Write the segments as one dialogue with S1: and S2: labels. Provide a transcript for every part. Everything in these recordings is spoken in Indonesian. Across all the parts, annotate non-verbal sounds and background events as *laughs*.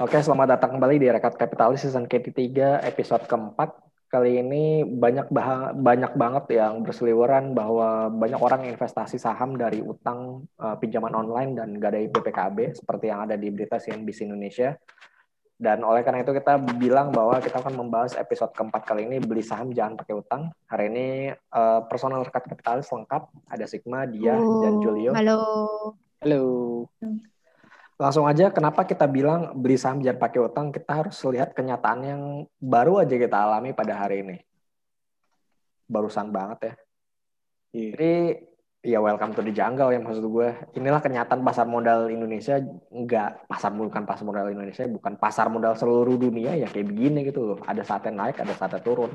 S1: Oke, selamat datang kembali di Rekat Kapitalis season ke-3 episode keempat. Kali ini banyak bah banyak banget yang berseliweran bahwa banyak orang investasi saham dari utang uh, pinjaman online dan gadai BPKB seperti yang ada di berita CNBC Indonesia. Dan oleh karena itu kita bilang bahwa kita akan membahas episode keempat kali ini beli saham jangan pakai utang. Hari ini uh, personal rekat kapitalis lengkap. Ada Sigma, Dia, oh, dan Julio.
S2: Halo.
S1: Halo. Langsung aja kenapa kita bilang beli saham jangan pakai utang, kita harus lihat kenyataan yang baru aja kita alami pada hari ini. Barusan banget ya. Yeah. Jadi ya welcome to the jungle ya maksud gue. Inilah kenyataan pasar modal Indonesia enggak pasar bukan pasar modal Indonesia bukan pasar modal seluruh dunia ya kayak begini gitu loh. Ada saatnya naik, ada saatnya turun.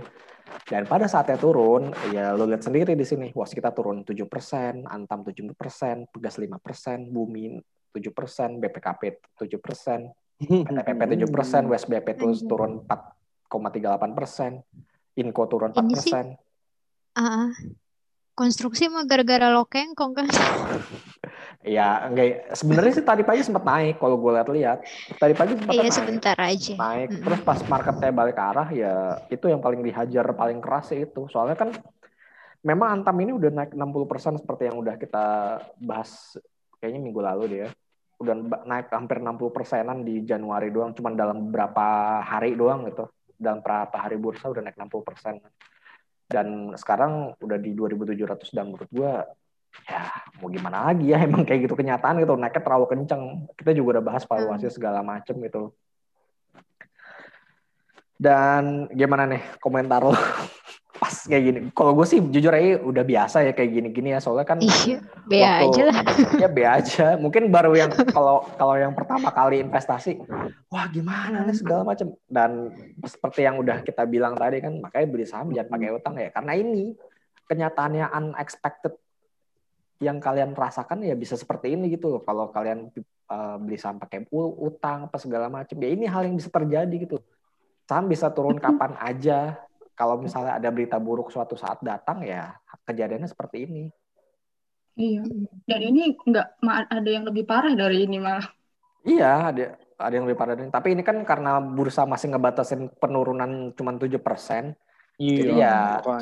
S1: Dan pada saatnya turun, ya lo lihat sendiri di sini, was kita turun 7%, Antam 7%, Pegas 5%, Bumi 7%, BPKP 7%, PTPP 7%, WSBP terus turun 4,38%, Inco turun 4%. Ini sih,
S2: uh, konstruksi mah gara-gara lo kengkong kan? *laughs*
S1: ya enggak. Sebenarnya sih tadi pagi sempat naik kalau gue lihat-lihat. Tadi pagi sempat
S2: iya, naik. sebentar aja.
S1: Naik. Hmm. terus pas marketnya balik ke arah ya itu yang paling dihajar paling keras sih itu. Soalnya kan memang antam ini udah naik 60% seperti yang udah kita bahas kayaknya minggu lalu ya udah naik hampir 60 persenan di Januari doang cuman dalam beberapa hari doang gitu. Dalam beberapa hari bursa udah naik 60 persen. Dan sekarang udah di 2700 dan menurut gue ya mau gimana lagi ya *laughs* emang kayak gitu kenyataan gitu. Naiknya terlalu kenceng. Kita juga udah bahas valuasi hmm. segala macem gitu. Dan gimana nih komentar lo *laughs* pas kayak gini. Kalau gue sih jujur aja udah biasa ya kayak gini-gini ya. Soalnya kan
S2: iya be aja lah.
S1: ya be aja. Mungkin baru yang *laughs* kalau kalau yang pertama kali investasi wah gimana nih segala macam dan seperti yang udah kita bilang tadi kan makanya beli saham jangan pakai utang ya. Karena ini kenyataannya unexpected yang kalian rasakan ya bisa seperti ini gitu loh. Kalau kalian uh, beli saham pakai utang apa segala macam ya ini hal yang bisa terjadi gitu. Saham bisa turun kapan aja kalau misalnya ada berita buruk suatu saat datang ya kejadiannya seperti ini.
S3: Iya. Dan ini nggak ada yang lebih parah dari ini malah.
S1: Iya, ada ada yang lebih parah dari ini. Tapi ini kan karena bursa masih ngebatasin penurunan cuma tujuh persen. Iya. Jadi ya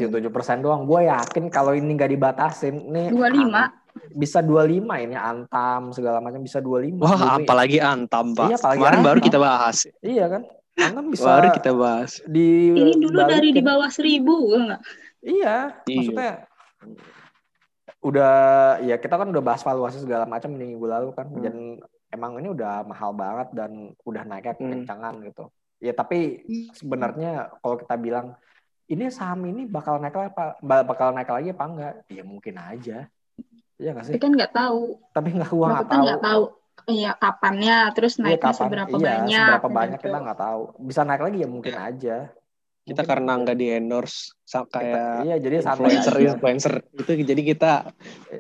S1: tujuh persen doang. Gue yakin kalau ini nggak dibatasin, nih
S3: dua lima
S1: bisa 25 ini Antam segala macam bisa 25.
S4: Wah, apalagi Antam, Pak. Iya, apalagi Kemarin Antam. baru kita bahas.
S1: Iya kan? Antam bisa
S4: Baru kita bahas.
S3: Di Ini dulu dari di bawah seribu enggak?
S1: Iya, iya, maksudnya udah ya kita kan udah bahas valuasi segala macam di minggu lalu kan hmm. dan emang ini udah mahal banget dan udah naiknya hmm. kencangan gitu. Ya tapi hmm. sebenarnya kalau kita bilang ini saham ini bakal naik apa bakal naik lagi apa enggak? Ya mungkin aja. Iya nggak sih?
S3: Tapi kan nggak tahu.
S1: Tapi nggak gua nggak tahu.
S3: Nggak tahu Iya, kapannya, terus iya, naiknya iya, kapan, seberapa iya, banyak.
S1: Seberapa banyak gitu. kita nggak tahu. Bisa naik lagi ya mungkin aja.
S4: Kita mungkin karena nggak di endorse kayak
S1: iya jadi
S4: influencer aja. influencer itu jadi kita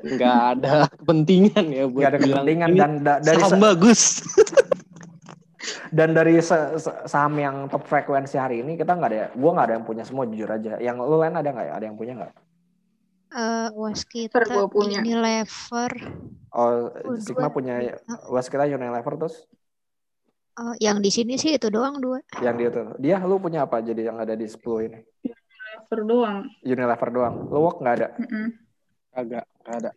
S4: nggak ada *laughs* kepentingan ya buat
S1: gak ada kepentingan dan da dari
S4: saham bagus *laughs*
S1: dan dari saham yang top frekuensi hari ini kita nggak ada gue nggak ada yang punya semua jujur aja yang lu lain ada nggak ya ada yang punya nggak
S2: uh, was kita punya. Unilever.
S1: Oh, Sigma punya was kita Unilever terus?
S2: Uh, yang di sini sih itu doang dua.
S1: Yang dia tuh. Dia lu punya apa jadi yang ada di 10 ini?
S3: Unilever doang.
S1: Unilever doang. Lu work nggak ada?
S3: Mm -mm.
S4: Agak, nggak ada.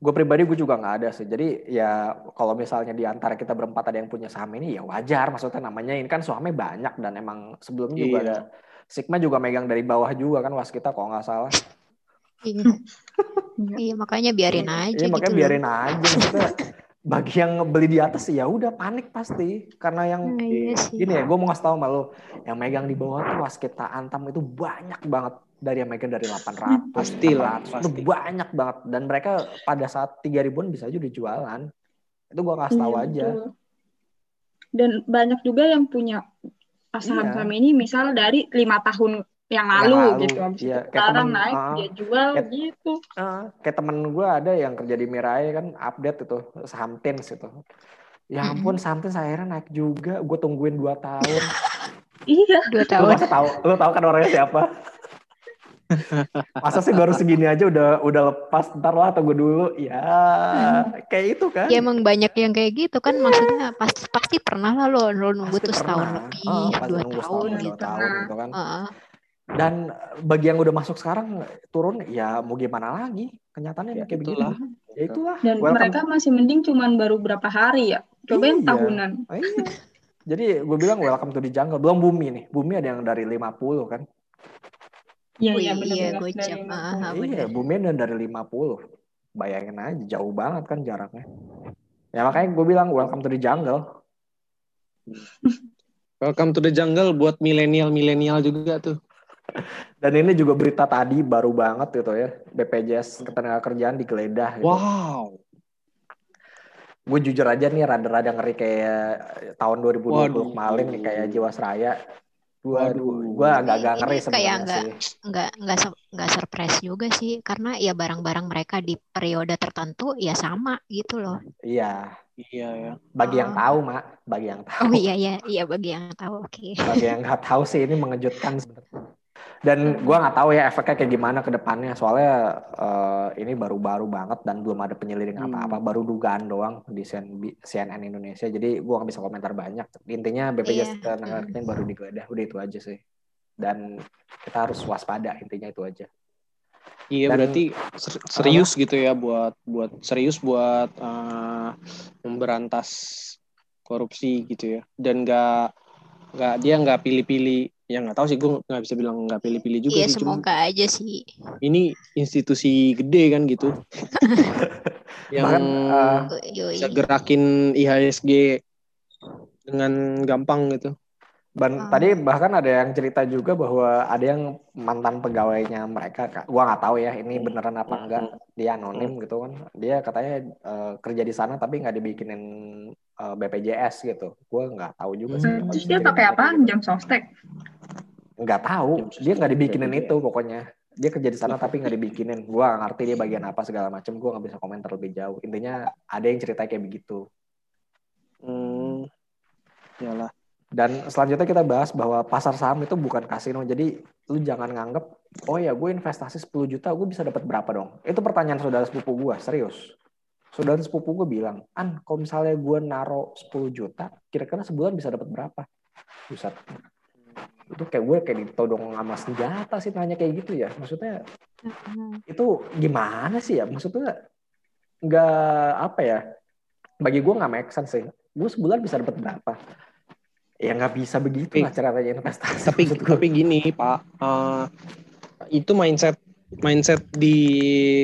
S1: Gue pribadi gue juga nggak ada sih. Jadi ya kalau misalnya di antara kita berempat ada yang punya saham ini ya wajar. Maksudnya namanya ini kan sahamnya banyak dan emang sebelumnya juga iya. ada Sigma juga megang dari bawah juga kan was kita kalau nggak salah.
S2: Iya. iya makanya biarin iya, aja.
S1: Iya makanya gitu biarin loh. aja maksudnya. Bagi yang beli di atas ya udah panik pasti karena yang nah, iya gini ya gue mau ngasih tau malu yang megang di bawah tuh waskita antam itu banyak banget dari yang megang dari 800
S4: pasti lah
S1: pasti. banyak banget dan mereka pada saat 3000 ribuan bisa aja dijualan itu gue ngasih tahu iya, aja betul.
S3: dan banyak juga yang punya saham-saham iya. ini misal dari lima tahun yang lalu, yang lalu gitu habis iya, sekarang temen, naik uh, dia jual kayak, gitu. uh,
S1: kayak temen gue ada yang kerja di Mirai kan update itu saham tins itu. Ya ampun saham tins akhirnya naik juga gue tungguin dua tahun. *laughs*
S3: Iya.
S2: Dua tahun.
S1: lu tahu lu tahu kan orangnya siapa? Masa sih baru segini aja udah udah lepas ntar lah tunggu dulu. Ya kayak itu kan.
S2: Ya emang banyak yang kayak gitu kan maksudnya pasti pasti pernah lah lo lo nunggu tuh setahun lebih oh, dua tahun gitu.
S1: tahun gitu kan. Uh. Dan bagi yang udah masuk sekarang turun ya mau gimana lagi kenyataannya ya, kayak begitulah ya itulah
S3: dan Welcome. mereka masih mending cuman baru berapa hari ya cobain iya. tahunan oh, iya.
S1: jadi gue bilang welcome to the jungle belum bumi nih bumi ada yang dari 50 kan
S3: Iya, iya, iya,
S2: gocap.
S1: Ah, iya, Bumi dari 50. Bayangin aja, jauh banget kan jaraknya. Ya makanya gue bilang welcome to the jungle.
S4: welcome to the jungle buat milenial-milenial juga tuh. *laughs*
S1: Dan ini juga berita tadi baru banget gitu ya. BPJS Ketenagakerjaan digeledah. Gitu.
S4: Wow.
S1: Gue jujur aja nih rada-rada ngeri kayak tahun 2020 Waduh. kemarin nih kayak Jiwasraya Gua gua agak-agak ngeri
S2: sebenarnya kayak enggak, enggak enggak enggak surprise juga sih karena ya barang-barang mereka di periode tertentu ya sama gitu loh.
S1: Iya.
S4: Iya ya.
S1: Bagi oh. yang tahu, Mak. Bagi yang tahu.
S2: Oh iya iya, iya bagi yang tahu. Oke. Okay.
S1: Bagi yang nggak tahu sih ini *laughs* mengejutkan sebenarnya. Dan gue nggak tahu ya efeknya kayak gimana ke depannya. Soalnya uh, ini baru-baru banget dan belum ada penyelidikan hmm. apa-apa. Baru dugaan doang di CNN Indonesia. Jadi gue nggak bisa komentar banyak. Intinya BPJS yeah. tenaga kerjaan baru digeledah. Udah itu aja sih. Dan kita harus waspada intinya itu aja.
S4: Iya Dan, berarti serius apa? gitu ya buat buat serius buat uh, memberantas korupsi gitu ya dan nggak nggak dia nggak pilih-pilih ya nggak tahu sih gue nggak bisa bilang nggak pilih-pilih juga
S2: iya sih, semoga Cuma, aja sih
S4: ini institusi gede kan gitu *laughs* yang Bahkan, uh, bisa gerakin IHSG dengan gampang gitu
S1: Ban hmm. tadi bahkan ada yang cerita juga bahwa ada yang mantan pegawainya mereka, gua nggak tahu ya ini beneran apa hmm. enggak, dia anonim hmm. gitu kan. Dia katanya uh, kerja di sana tapi nggak dibikinin uh, eh, BPJS gitu. Gua nggak tahu juga
S3: sih. Terus dia pakai apa? Jam sostek?
S1: Nggak tahu. Dia nggak dibikinin itu pokoknya. Dia kerja di sana tapi nggak dibikinin. Gua gak ngerti dia bagian apa segala macam. Gua nggak bisa komentar lebih jauh. Intinya ada yang cerita kayak begitu.
S4: Hmm. Yalah
S1: dan selanjutnya kita bahas bahwa pasar saham itu bukan kasino. Jadi lu jangan nganggep, oh ya gue investasi 10 juta, gue bisa dapat berapa dong? Itu pertanyaan saudara sepupu gue, serius. Saudara sepupu gue bilang, An, kalau misalnya gue naro 10 juta, kira-kira sebulan bisa dapat berapa? Buset. Itu kayak gue kayak ditodong sama senjata sih nanya kayak gitu ya. Maksudnya itu gimana sih ya? Maksudnya nggak apa ya? Bagi gue nggak make sense sih. Gue sebulan bisa dapat berapa? ya nggak bisa begitu lah caranya investasi.
S4: Tapi tapi gini Pak, uh, itu mindset mindset di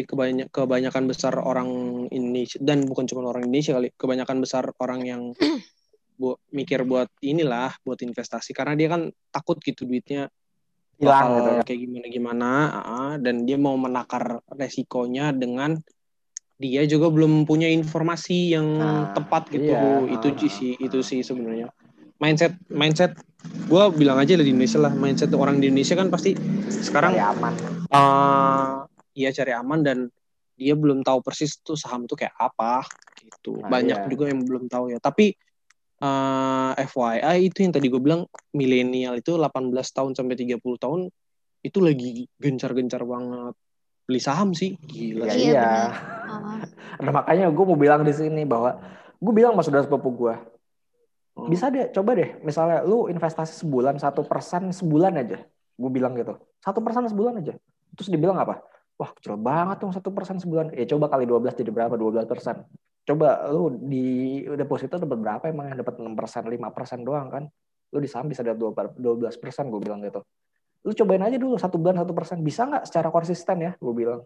S4: kebanyak kebanyakan besar orang Indonesia dan bukan cuma orang Indonesia kali, kebanyakan besar orang yang *clears throat* bu, mikir buat inilah buat investasi. Karena dia kan takut gitu duitnya
S1: hilang gitu ya.
S4: kayak gimana gimana uh, dan dia mau menakar resikonya dengan dia juga belum punya informasi yang nah, tepat gitu iya, itu uh, sih itu sih sebenarnya mindset mindset gue bilang aja lah di Indonesia lah mindset orang di Indonesia kan pasti sekarang
S1: cari aman.
S4: Uh, iya cari aman dan dia belum tahu persis tuh saham tuh kayak apa gitu. Nah, banyak iya. juga yang belum tahu ya. Tapi uh, eh, FYI itu yang tadi gue bilang milenial itu 18 tahun sampai 30 tahun itu lagi gencar-gencar banget. Beli saham sih. Gila
S1: ya, iya. Nah makanya gue mau bilang di sini bahwa gue bilang sama saudara sepupu gue Hmm. Bisa deh, coba deh. Misalnya lu investasi sebulan satu persen sebulan aja. Gue bilang gitu. Satu persen sebulan aja. Terus dibilang apa? Wah kecil banget tuh satu persen sebulan. Ya coba kali 12 jadi berapa? 12 persen. Coba lu di deposito dapat berapa emang yang dapat 6 persen, 5 persen doang kan? Lu di saham bisa dapat 12 persen gue bilang gitu. Lu cobain aja dulu satu bulan satu persen. Bisa nggak secara konsisten ya? Gue bilang.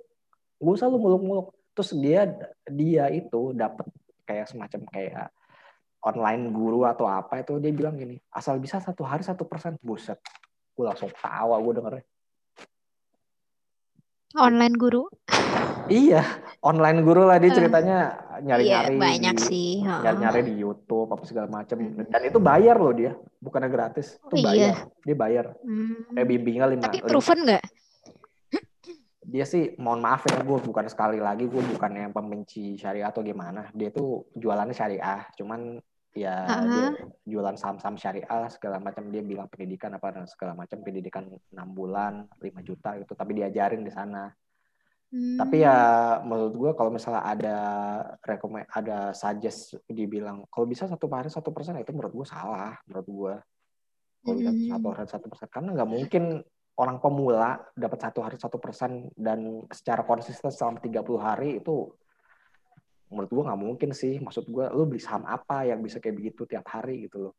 S1: Gue usah lu muluk-muluk. Terus dia dia itu dapat kayak semacam kayak online guru atau apa itu dia bilang gini asal bisa satu hari satu persen. Buset gue langsung tawa gue dengernya.
S2: Online guru?
S1: Iya online guru lah dia ceritanya nyari nyari
S2: iya, banyak
S1: di,
S2: sih
S1: nyari nyari di YouTube apa segala macam hmm. dan itu bayar loh dia bukannya gratis itu oh, bayar iya. dia bayar. Hmm. kayak bimbingan lima
S2: tapi proven nggak?
S1: Dia sih mohon maaf ya gue bukan sekali lagi gue bukan yang pembenci syariah atau gimana. Dia tuh jualannya syariah cuman ya uh-huh. dia jualan saham-saham syariah segala macam dia bilang pendidikan apa dan segala macam pendidikan enam bulan 5 juta itu tapi diajarin di sana hmm. tapi ya menurut gue kalau misalnya ada rekomend ada suggest dibilang kalau bisa satu hari satu persen itu menurut gue salah menurut gue kalau bisa hmm. satu hari satu persen karena nggak mungkin orang pemula dapat satu hari satu persen dan secara konsisten selama 30 hari itu menurut gue nggak mungkin sih. Maksud gue lu beli saham apa yang bisa kayak begitu tiap hari gitu loh?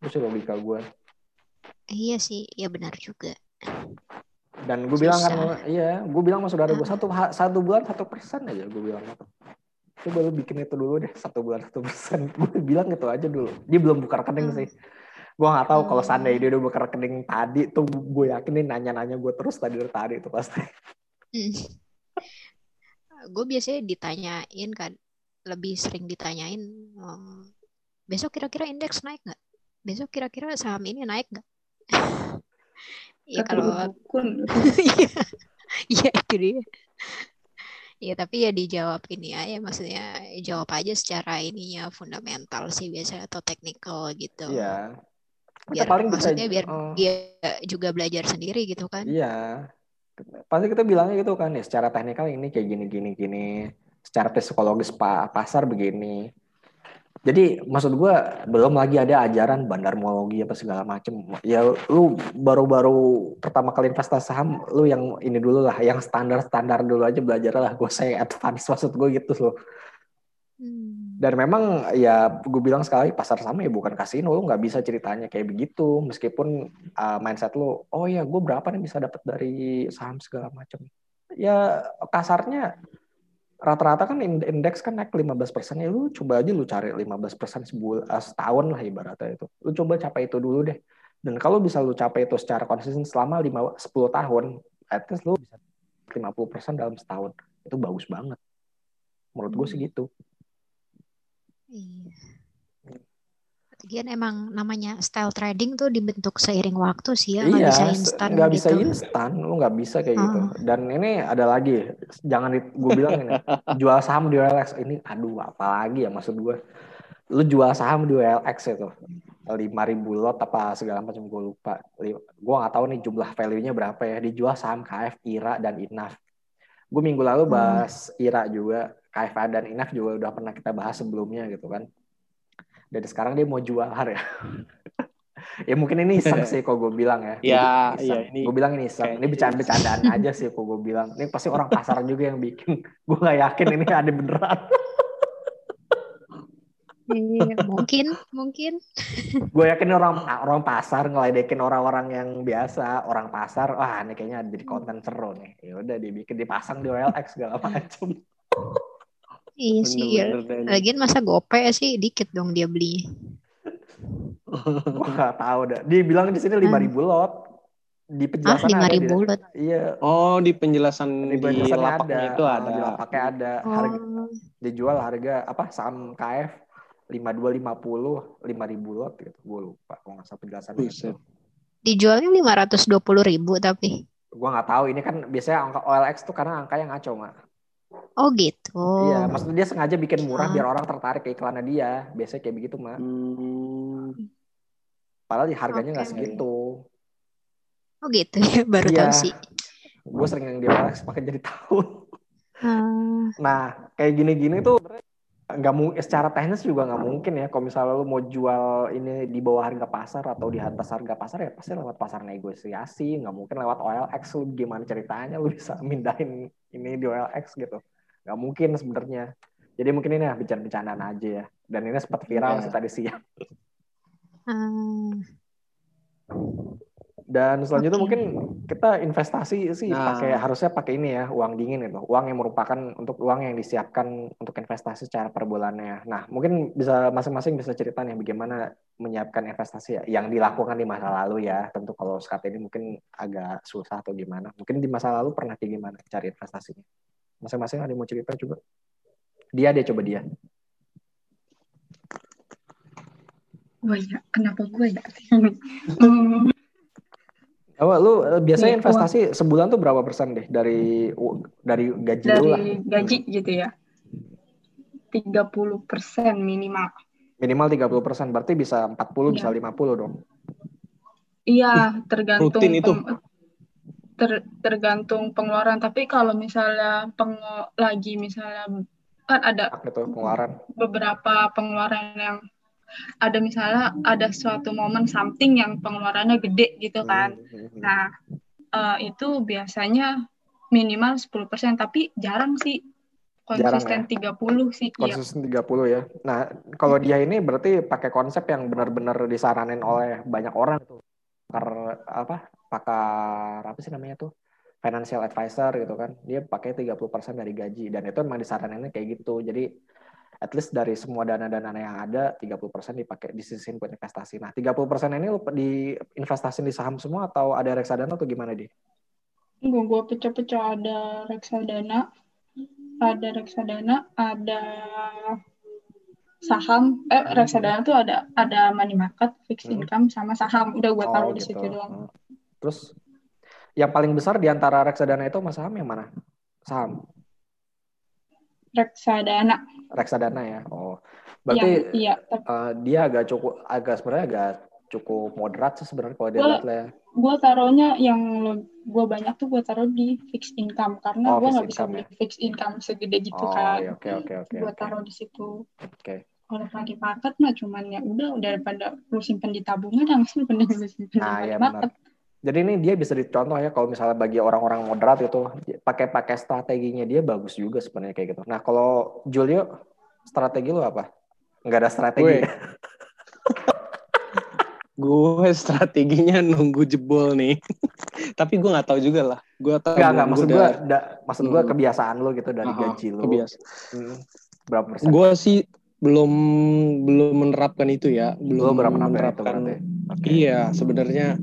S1: Itu sih logika gue
S2: iya sih ya benar juga.
S1: Dan gue bilang kan iya gue bilang sama saudara gue satu satu bulan satu persen aja gue bilang gitu. Coba lu bikin itu dulu deh satu bulan satu persen. *laughs* Gue bilang gitu aja dulu. Dia belum buka rekening hmm. sih. Gue nggak tahu kalau seandainya dia udah buka rekening tadi tuh gue yakin nih nanya-nanya gue terus tadi dari tadi itu pasti. Hmm
S2: gue biasanya ditanyain kan lebih sering ditanyain um, besok kira-kira indeks naik nggak? Besok kira-kira saham ini naik nggak? *laughs* Ya kalau *laughs* iya, iya itu dia. Ya tapi ya dijawab ini ya maksudnya jawab aja secara ininya fundamental sih biasanya atau teknikal gitu.
S1: Iya.
S2: Biar paling maksudnya bisa, biar oh. dia juga belajar sendiri gitu kan.
S1: Iya pasti kita bilangnya gitu kan ya secara teknikal ini kayak gini gini gini. Secara psikologis pasar begini. Jadi maksud gue belum lagi ada ajaran bandarmologi apa segala macem. Ya lu baru-baru pertama kali investasi saham lu yang ini dulu lah yang standar standar dulu aja belajar lah gue saya advance maksud gue gitu loh. Hmm. Dan memang ya gue bilang sekali pasar sama ya bukan kasino, lu nggak bisa ceritanya kayak begitu. Meskipun uh, mindset lu, oh ya gue berapa nih bisa dapat dari saham segala macam. Ya kasarnya rata-rata kan indeks kan naik 15 persen ya lu coba aja lu cari 15 persen sebulan uh, setahun lah ibaratnya itu. Lu coba capai itu dulu deh. Dan kalau bisa lu capai itu secara konsisten selama 5, 10 tahun, at least lu bisa 50 persen dalam setahun. Itu bagus banget. Menurut gue sih gitu.
S2: Iya. Lagian emang namanya style trading tuh dibentuk seiring waktu sih ya, nggak
S1: iya,
S2: bisa instan
S1: nggak gitu. bisa instan, lu nggak bisa kayak gitu. oh. gitu. Dan ini ada lagi, jangan gue bilang ini, *laughs* jual saham di OLX ini, aduh apalagi ya maksud gue, lu jual saham di OLX itu lima ribu lot apa segala macam gue lupa, gue nggak tahu nih jumlah value-nya berapa ya, dijual saham KF, IRA dan INAF. Gue minggu lalu hmm. bahas hmm. IRA juga, KFA dan INAF juga udah pernah kita bahas sebelumnya gitu kan. Dan sekarang dia mau jual hari ya. *laughs* ya mungkin ini iseng sih kok gue bilang ya.
S4: Iya, iya
S1: ini. Gue bilang ini iseng. Ini bercanda-bercandaan aja sih kok gue bilang. Ini pasti orang pasar juga yang bikin. *laughs* Gue gak yakin ini ada beneran. *laughs*
S2: Iya, mungkin, mungkin.
S1: gue yakin orang orang pasar ngeledekin orang-orang yang biasa, orang pasar, wah ini kayaknya jadi konten seru nih. Ya udah dibikin dipasang di OLX segala macam.
S2: Iya sih. Ya. Lagian masa gope sih dikit dong dia beli. *laughs*
S1: Gua gak tahu dah. Dia bilang di sini lima ribu lot. Di penjelasan
S2: ah, lima ribu lot.
S1: Iya.
S4: Oh, di penjelasan di, penjelasan di lapaknya
S1: ada.
S4: itu ada.
S1: Di lapaknya ada. Oh. Harga dijual harga apa saham KF lima dua lima puluh lima ribu lot gitu. Gue lupa. Gue nggak salah penjelasan itu.
S2: Dijualnya lima ratus dua puluh ribu tapi.
S1: Gue nggak tahu. Ini kan biasanya angka OLX tuh karena angka yang ngaco mak.
S2: Oh gitu.
S1: Iya, maksudnya dia sengaja bikin murah biar orang tertarik ke iklannya dia. Biasanya kayak begitu, Mak. Hmm. Padahal harganya nggak okay. segitu.
S2: Oh gitu ya, *laughs* baru iya. tahu sih.
S1: Gue sering yang di OLX pakai jadi tahu. Hmm. Nah, kayak gini-gini tuh nggak mungkin secara teknis juga nggak mungkin ya kalau misalnya lu mau jual ini di bawah harga pasar atau di atas harga pasar ya pasti lewat pasar negosiasi nggak mungkin lewat OLX lu gimana ceritanya lu bisa *laughs* mindahin ini di OLX gitu nggak mungkin sebenarnya jadi mungkin ini ya bercanda-bercandaan aja ya dan ini sempat viral yeah. sih tadi siang hmm. Dan selanjutnya okay. mungkin kita investasi sih nah. pakai harusnya pakai ini ya uang dingin itu uang yang merupakan untuk uang yang disiapkan untuk investasi secara per bulannya nah mungkin bisa masing-masing bisa cerita nih bagaimana menyiapkan investasi yang dilakukan di masa lalu ya. Tentu kalau saat ini mungkin agak susah atau gimana. Mungkin di masa lalu pernah kayak gimana cari investasinya? Masing-masing ada yang mau cerita coba? Dia deh coba dia.
S3: Oh ya, kenapa gue ya? *laughs*
S1: Oh, lu eh, biasanya investasi sebulan tuh berapa persen deh dari dari gaji
S3: dari
S1: lu lah?
S3: gaji gitu ya. 30 persen minimal.
S1: Minimal 30%, berarti bisa 40, ya. bisa 50 dong.
S3: Iya, tergantung Rutin itu. Ter, tergantung pengeluaran. Tapi kalau misalnya peng, lagi misalnya kan ada
S1: itu, pengeluaran.
S3: beberapa pengeluaran yang ada misalnya ada suatu momen something yang pengeluarannya gede gitu kan. Hmm. hmm, hmm. Nah, uh, itu biasanya minimal 10%, tapi jarang sih konsisten Jarang, ya? 30 sih.
S1: Iya. Konsisten iya. 30 ya. Nah, kalau dia ini berarti pakai konsep yang benar-benar disaranin oleh banyak orang tuh. Pakar apa? Pakar apa sih namanya tuh? Financial advisor gitu kan. Dia pakai 30% dari gaji dan itu memang disaraninnya kayak gitu. Jadi at least dari semua dana-dana yang ada 30% dipakai disisihin buat investasi. Nah, 30% ini lu di investasi di saham semua atau ada reksadana atau gimana, Di?
S3: Gue gue pecah-pecah ada reksadana, ada reksadana, ada saham eh reksadana tuh ada ada money market fixed hmm. income sama saham udah gue taruh oh, di gitu. situ doang hmm.
S1: terus yang paling besar di antara reksadana itu sama saham yang mana saham
S3: reksadana
S1: reksadana ya oh berarti
S3: ya, iya,
S1: uh, dia agak cukup agak sebenarnya agak cukup moderat sih sebenarnya kalau dia lihat lah ya
S3: gue taruhnya yang gue banyak tuh gue taruh di fixed income karena oh, gue nggak bisa beli ya? fixed income segede gitu oh, kan.
S1: Oke oke oke.
S3: Gue taruh di situ.
S1: Oke. Okay.
S3: Kalau lagi paket mah cuman ya udah udah daripada lu simpen di tabungan langsung mending lu simpen
S1: nah, di ya, market. Jadi ini dia bisa dicontoh ya kalau misalnya bagi orang-orang moderat itu pakai pakai strateginya dia bagus juga sebenarnya kayak gitu. Nah kalau Julio strategi lu apa? Enggak ada strategi. *laughs*
S4: gue strateginya nunggu jebol nih *laughs* tapi gue nggak tahu juga lah gue tahu
S1: nggak nggak maksud gue da, maksud gue hmm. kebiasaan lo gitu dari gaji lo
S4: kebiasa hmm. berapa persen gue sih belum belum menerapkan itu ya belum
S1: berapa menerapkan itu
S4: okay. Iya sebenarnya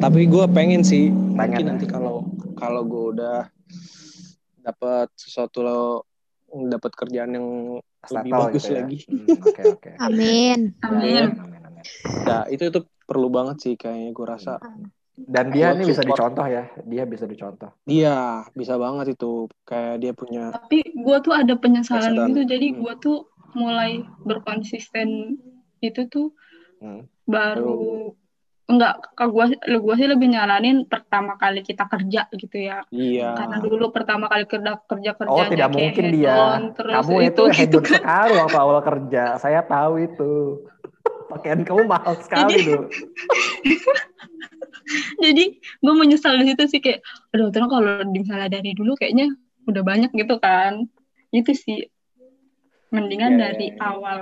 S4: tapi gue pengen sih pengen mungkin ya? nanti kalau kalau gue udah dapat sesuatu lo dapat kerjaan yang lebih bagus gitu ya? lagi. Hmm,
S2: okay, okay. *laughs* Amin.
S3: Amin.
S4: Amin. Ya itu itu perlu banget sih kayaknya gue rasa.
S1: Dan dia ini bisa dicontoh ya, dia bisa dicontoh.
S4: Iya, bisa banget itu. Kayak dia punya.
S3: Tapi gue tuh ada penyesalan gitu, jadi hmm. gue tuh mulai berkonsisten itu tuh hmm. Baru enggak ke gue gue sih lebih nyaranin pertama kali kita kerja gitu ya.
S4: Iya.
S3: Karena dulu pertama kali kerja kerja kerja
S1: oh tidak mungkin dia. kamu itu, itu gitu kan. sekali waktu awal kerja. Saya tahu itu. Pakaian kamu mahal sekali tuh
S3: jadi *laughs* gue menyesal di situ sih kayak aduh terus kalau misalnya dari dulu kayaknya udah banyak gitu kan. Itu sih. Mendingan yeah, dari yeah, yeah. awal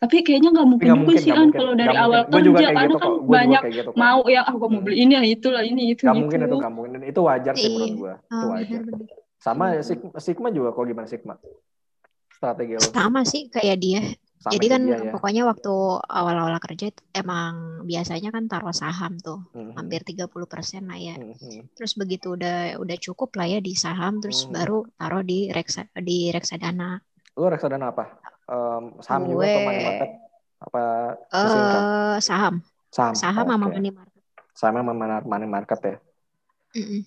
S3: tapi kayaknya nggak mungkin juga sih kan kalau dari gak awal mungkin. kerja karena gitu, kan banyak gitu, mau ya ah gue mau beli ini ya itulah ini itu
S1: gak gitu. mungkin itu gak mungkin itu wajar sih menurut gue itu oh, wajar sama Sigma, Sigma juga kok gimana Sigma strategi lo
S2: sama sih kayak dia sama Jadi kan dia, ya. pokoknya waktu awal-awal kerja emang biasanya kan taruh saham tuh mm-hmm. hampir 30% lah ya. Mm-hmm. Terus begitu udah udah cukup lah ya di saham terus mm-hmm. baru taruh di reksa di reksadana.
S1: Lu reksadana apa? Um, saham Gue, juga atau money market? Apa
S2: uh, saham.
S1: Saham.
S2: Saham sama okay. money market.
S1: Saham sama money market ya. Mm-hmm.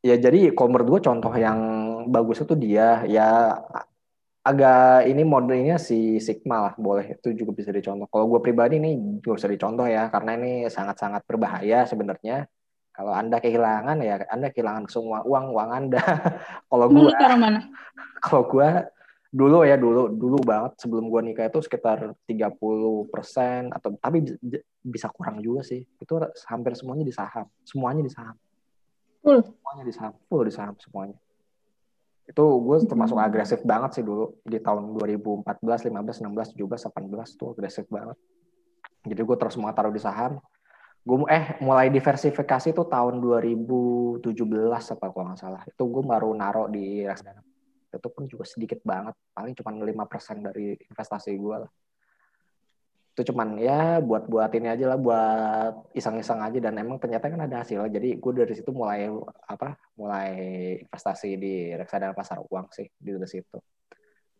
S1: Ya jadi kalau menurut gue contoh yang bagus itu dia ya agak ini modelnya si Sigma lah boleh itu juga bisa dicontoh. Kalau gue pribadi ini juga bisa dicontoh ya karena ini sangat-sangat berbahaya sebenarnya. Kalau anda kehilangan ya anda kehilangan semua uang uang anda. *laughs* kalau gue *laughs* kalau gue dulu ya dulu dulu banget sebelum gue nikah itu sekitar 30 persen atau tapi bisa kurang juga sih itu hampir semuanya di saham semuanya di saham full semuanya di saham full di saham semuanya itu gue termasuk agresif banget sih dulu di tahun 2014, 15, 16, 17, 18 tuh agresif banget. Jadi gue terus mau taruh di saham. Gue eh mulai diversifikasi tuh tahun 2017 apa kalau nggak salah. Itu gue baru naruh di reksadana. Itu pun juga sedikit banget, paling cuma 5% dari investasi gue lah. Itu cuman ya buat buat ini aja lah buat iseng-iseng aja. Dan emang ternyata kan ada hasil. Jadi gue dari situ mulai apa mulai investasi di reksadana pasar uang sih di dari situ.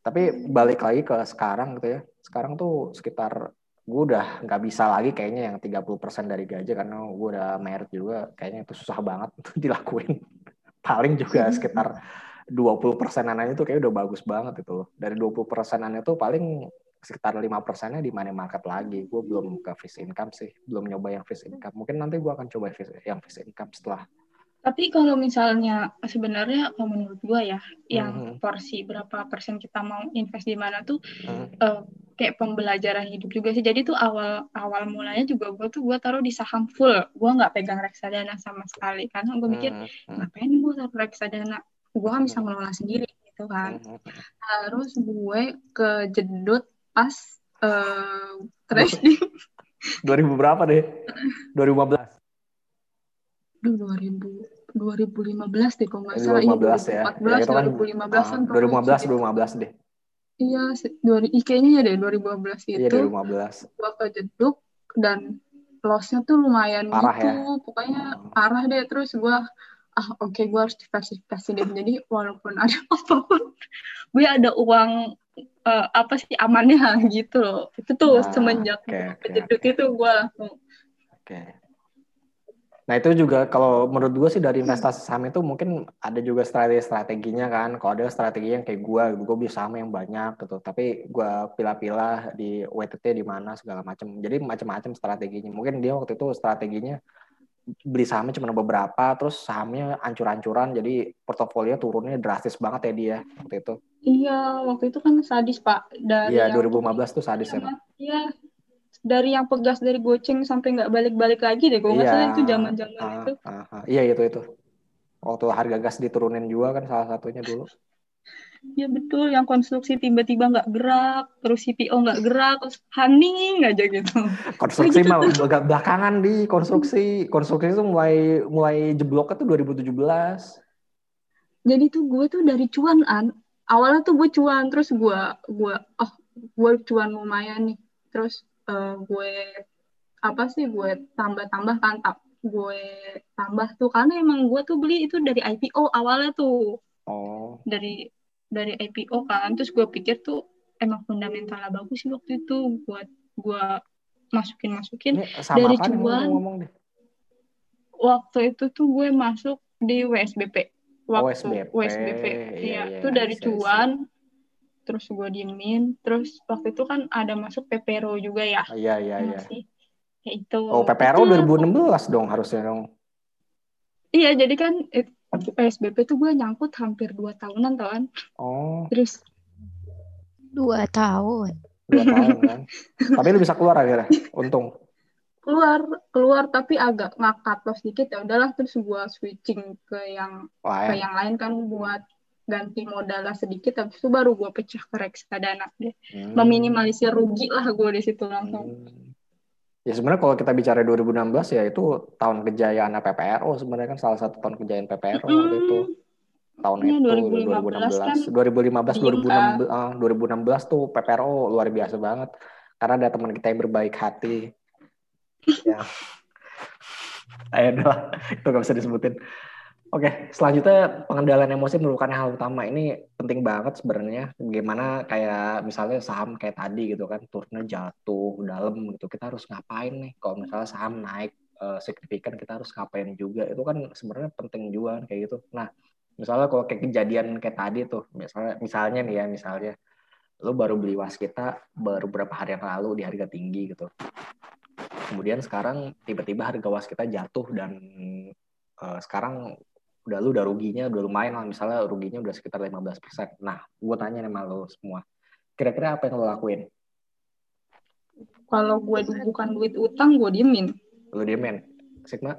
S1: Tapi balik lagi ke sekarang gitu ya. Sekarang tuh sekitar gue udah nggak bisa lagi kayaknya yang 30% dari gaji. Karena gue udah merit juga kayaknya itu susah banget untuk dilakuin. *laughs* Paling juga sekitar 20 persenan itu kayak udah bagus banget itu loh dari 20 persenan itu paling sekitar lima persennya di money market lagi. Gue belum ke fixed income sih, belum nyoba yang fixed income. Mungkin nanti gue akan coba yang fixed income setelah
S3: tapi kalau misalnya sebenarnya kalau menurut gua ya, yang mm -hmm. porsi berapa persen kita mau invest di mana tuh mm -hmm. uh, kayak pembelajaran hidup juga sih. Jadi tuh awal awal mulanya juga gua tuh gua taruh di saham full. Gua nggak pegang reksadana sama sekali karena gua mikir mm -hmm. ngapain gua taruh reksadana? Gua kan bisa ngelola sendiri gitu kan. Terus gue kejedut pas uh, trading.
S1: 2000 berapa deh? 2015.
S3: 2000 2015 deh kalau nggak salah. 2015
S1: ya. 2014, ya, kan, 2015 kan. Uh, 2015, 2015 deh.
S3: Iya, kayaknya ya deh 2015 itu. Iya, 2015. Gua kejeduk dan lossnya tuh lumayan parah gitu. Ya? Pokoknya parah deh. Terus gua ah oke okay, gue harus diversifikasi deh. Jadi walaupun ada *laughs* apa pun, gue ada uang uh, apa sih amannya *laughs* gitu loh. Itu tuh nah, semenjak okay, okay. itu gue langsung.
S1: Oke. Okay Nah itu juga kalau menurut gue sih dari investasi saham itu mungkin ada juga strategi-strateginya kan. Kalau ada strategi yang kayak gue, gue bisa saham yang banyak gitu. Tapi gue pilah-pilah di WTT di mana segala macam. Jadi macam-macam strateginya. Mungkin dia waktu itu strateginya beli sahamnya cuma beberapa, terus sahamnya ancur-ancuran, jadi portofolio turunnya drastis banget ya dia waktu itu.
S3: Iya, waktu itu kan sadis pak.
S1: Dari iya, 2015 tuh sadis ya.
S3: Iya, dari yang pegas dari goceng sampai nggak balik-balik lagi deh kalau nggak salah itu zaman-zaman uh, itu. Uh,
S1: uh, iya itu itu. Waktu harga gas diturunin juga kan salah satunya dulu.
S3: Ya betul, yang konstruksi tiba-tiba nggak gerak, terus CPO nggak gerak, terus hening aja gitu.
S1: Konstruksi mah gitu. belakangan di konstruksi, konstruksi itu mulai mulai jebloknya tuh 2017.
S3: Jadi tuh gue tuh dari cuan an, awalnya tuh gue cuan, terus gue gue oh gue cuan lumayan nih, terus uh, gue apa sih gue tambah-tambah kan gue tambah tuh karena emang gue tuh beli itu dari IPO awalnya tuh
S1: oh.
S3: dari dari IPO kan. Terus gue pikir tuh emang fundamentalnya bagus sih waktu itu buat gue masukin masukin dari cuan waktu itu tuh gue masuk di WSBP waktu
S1: WSBP,
S3: WSBP iya, iya, itu iya, dari cuan. terus gue diemin. Terus waktu itu kan ada masuk PPRO juga ya?
S1: Iya iya iya.
S3: ya itu
S1: oh PPRO itu, 2016 dong harusnya dong.
S3: Iya jadi kan PSBB tuh gue nyangkut hampir dua tahunan kan?
S1: Oh.
S3: Terus
S2: dua tahun.
S1: Dua tahun kan? Tapi lu bisa keluar akhirnya? Untung.
S3: Keluar keluar tapi agak ngakat loh sedikit ya udahlah terus gue switching ke yang Lain. ke yang lain kan buat ganti modalnya sedikit. Habis itu baru gue pecah ke reksadana deh. Hmm. meminimalisir rugi lah gue di situ langsung. Hmm.
S1: Ya sebenarnya kalau kita bicara 2016 ya itu tahun kejayaan PPRO sebenarnya kan salah satu tahun kejayaan PPRO hmm. waktu itu. Tahun ya, itu 2015 2016 kan 2015 2016 uh, 2016 tuh PPRO luar biasa banget. Karena ada teman kita yang berbaik hati. *laughs* Ya. Ayo itu gak bisa disebutin Oke, selanjutnya pengendalian emosi merupakan hal utama. Ini penting banget sebenarnya. Bagaimana kayak misalnya saham kayak tadi gitu kan, turunnya jatuh dalam gitu. Kita harus ngapain nih? Kalau misalnya saham naik uh, signifikan, kita harus ngapain juga? Itu kan sebenarnya penting juga kan kayak gitu. Nah, misalnya kalau kayak kejadian kayak tadi tuh, misalnya misalnya nih ya, misalnya lo baru beli was kita baru beberapa hari yang lalu di harga tinggi gitu. Kemudian sekarang tiba-tiba harga was kita jatuh dan uh, sekarang udah lu udah ruginya udah lumayan lah misalnya ruginya udah sekitar 15%. Nah, gue tanya sama lo semua. Kira-kira apa yang lo lakuin?
S3: Kalau gue bukan duit utang, gue diemin.
S1: Lo diemin? Sigma?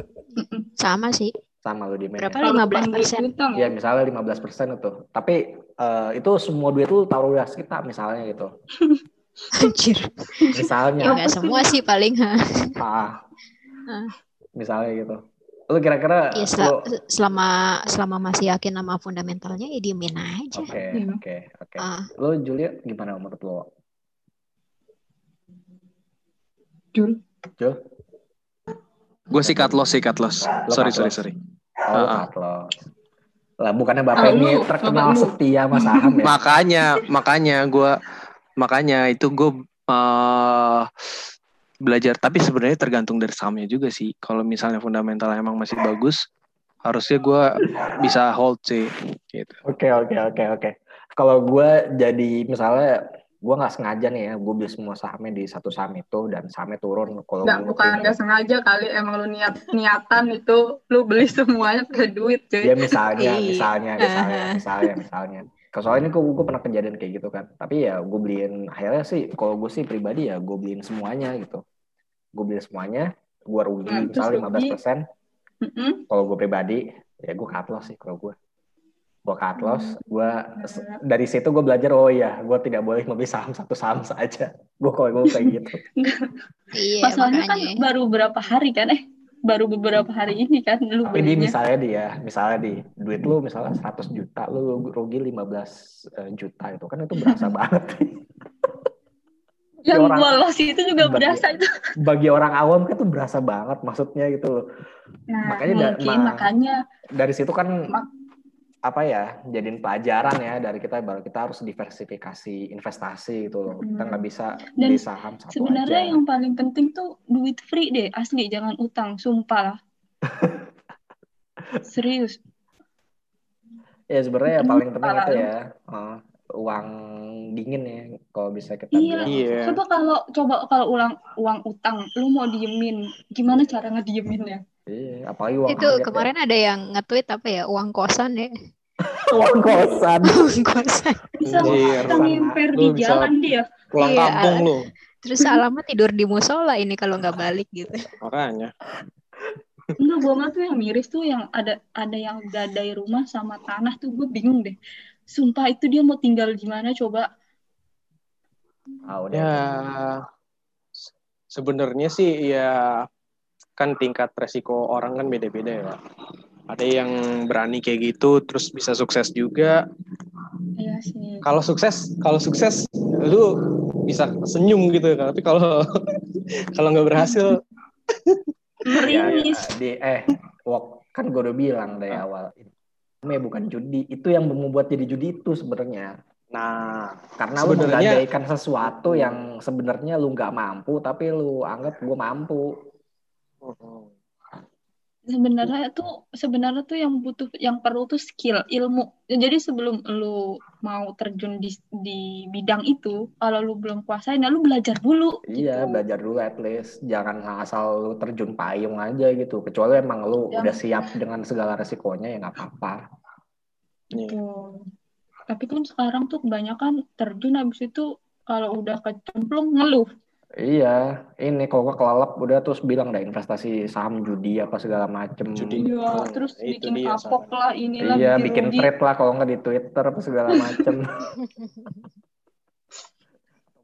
S2: Sama sih.
S1: Sama lo diemin.
S2: Berapa? Ya? 15 persen?
S1: Ya, misalnya 15 persen itu. Tapi uh, itu semua duit lu taruh di kita misalnya gitu. *laughs*
S2: Anjir.
S1: Misalnya.
S2: Ya, gak semua sih paling.
S1: ah. Misalnya gitu lu kira-kira
S2: ya, sel lu... selama selama masih yakin sama fundamentalnya ya diemin aja.
S1: Oke okay, oke okay, oke. Okay. uh. lu Julia gimana menurut lo
S3: Jul.
S1: Jul?
S4: Gue sih cut loss sih cut loss sorry sorry. Sorry
S1: oh uh, cut loss lah bukannya bapak oh, ini terkenal setia mas saham ya?
S4: Makanya makanya gue makanya itu gue uh, belajar. Tapi sebenarnya tergantung dari sahamnya juga sih. Kalau misalnya fundamental emang masih bagus harusnya gue bisa hold sih gitu.
S1: Oke okay, oke okay, oke okay, oke. Kalau gue jadi misalnya gue nggak sengaja nih ya gue beli semua sahamnya di satu saham itu dan sahamnya turun. Kalau
S3: nggak bukan nggak sengaja kali emang lu niat niatan itu lu beli semuanya ke duit cuy.
S1: Ya misalnya iya. misalnya misalnya misalnya misalnya. Soalnya ini gue, gue pernah kejadian kayak gitu kan. Tapi ya gue beliin akhirnya sih kalau gue sih pribadi ya gue beliin semuanya gitu gue beli semuanya gue rugi nah, misalnya lima belas persen. Kalau gue pribadi ya gue cut loss sih kalau gue gue cut loss hmm. gue dari situ gue belajar oh iya gue tidak boleh membeli saham satu saham *laughs* saja. Gue kalau gue kayak gitu. *laughs*
S3: Iya, masalahnya kan ya. baru berapa hari kan eh? Baru beberapa hari ini kan lu
S1: Tapi di misalnya dia, ya, misalnya di duit lu misalnya 100 juta, lu rugi 15 eh, juta itu kan itu berasa *laughs* banget.
S3: Yang orang, bolos itu juga bagi, berasa itu.
S1: Bagi orang awam kan itu berasa banget maksudnya gitu loh.
S3: Nah, makanya mungkin, da, makanya
S1: dari situ kan apa ya jadiin pelajaran ya dari kita baru kita harus diversifikasi investasi gitu loh kita nggak bisa
S3: Dan beli saham satu sebenarnya aja. yang paling penting tuh duit free deh asli jangan utang sumpah lah *laughs* serius
S1: ya sebenarnya yang paling penting itu ya uh, uang dingin ya kalau bisa kita
S3: iya. iya. coba kalau coba kalau ulang uang utang lu mau diemin gimana cara ngedieminnya
S1: Iya, apalagi uang
S2: Itu kemarin ya. ada yang nge-tweet apa ya, uang kosan ya. *laughs*
S1: uang kosan. *laughs*
S2: uang kosan.
S3: Bisa ngimper di jalan dia.
S4: Pulang iya, kampung lu.
S2: Terus alamat tidur di musola ini kalau nggak balik gitu.
S4: Makanya.
S3: Enggak, gue mah tuh yang miris tuh yang ada ada yang gadai rumah sama tanah tuh gue bingung deh. Sumpah itu dia mau tinggal di mana coba?
S4: Oh, ya, sebenarnya sih ya kan tingkat resiko orang kan beda-beda ya. Ada yang berani kayak gitu terus bisa sukses juga.
S3: Iya sih.
S4: Kalau sukses kalau sukses lu bisa senyum gitu tapi kalau *laughs* kalau nggak berhasil.
S1: Ya, ya, di eh wok kan gue udah bilang dari ah. awal ini bukan judi itu yang membuat jadi judi itu sebenarnya Nah, karena lu menggadaikan sesuatu yang sebenarnya lu nggak mampu, tapi lu anggap gue mampu.
S3: Sebenarnya tuh sebenarnya tuh yang butuh yang perlu tuh skill, ilmu. Jadi sebelum lu mau terjun di di bidang itu, kalau lu belum kuasain, ya lu belajar dulu.
S1: Iya, gitu. belajar dulu at least. Jangan asal lu terjun payung aja gitu. Kecuali emang lu yang... udah siap dengan segala resikonya ya nggak apa-apa.
S3: Gitu. Tapi kan sekarang tuh kebanyakan terjun habis itu kalau udah kecemplung ngeluh
S1: Iya, ini kalau gua kelelep udah terus bilang dah investasi saham judi apa segala macem.
S3: Judi. Iya, terus nah, bikin kapok lah inilah.
S1: Iya, bikin, bikin thread lah kalau nggak di Twitter apa segala macem. *laughs*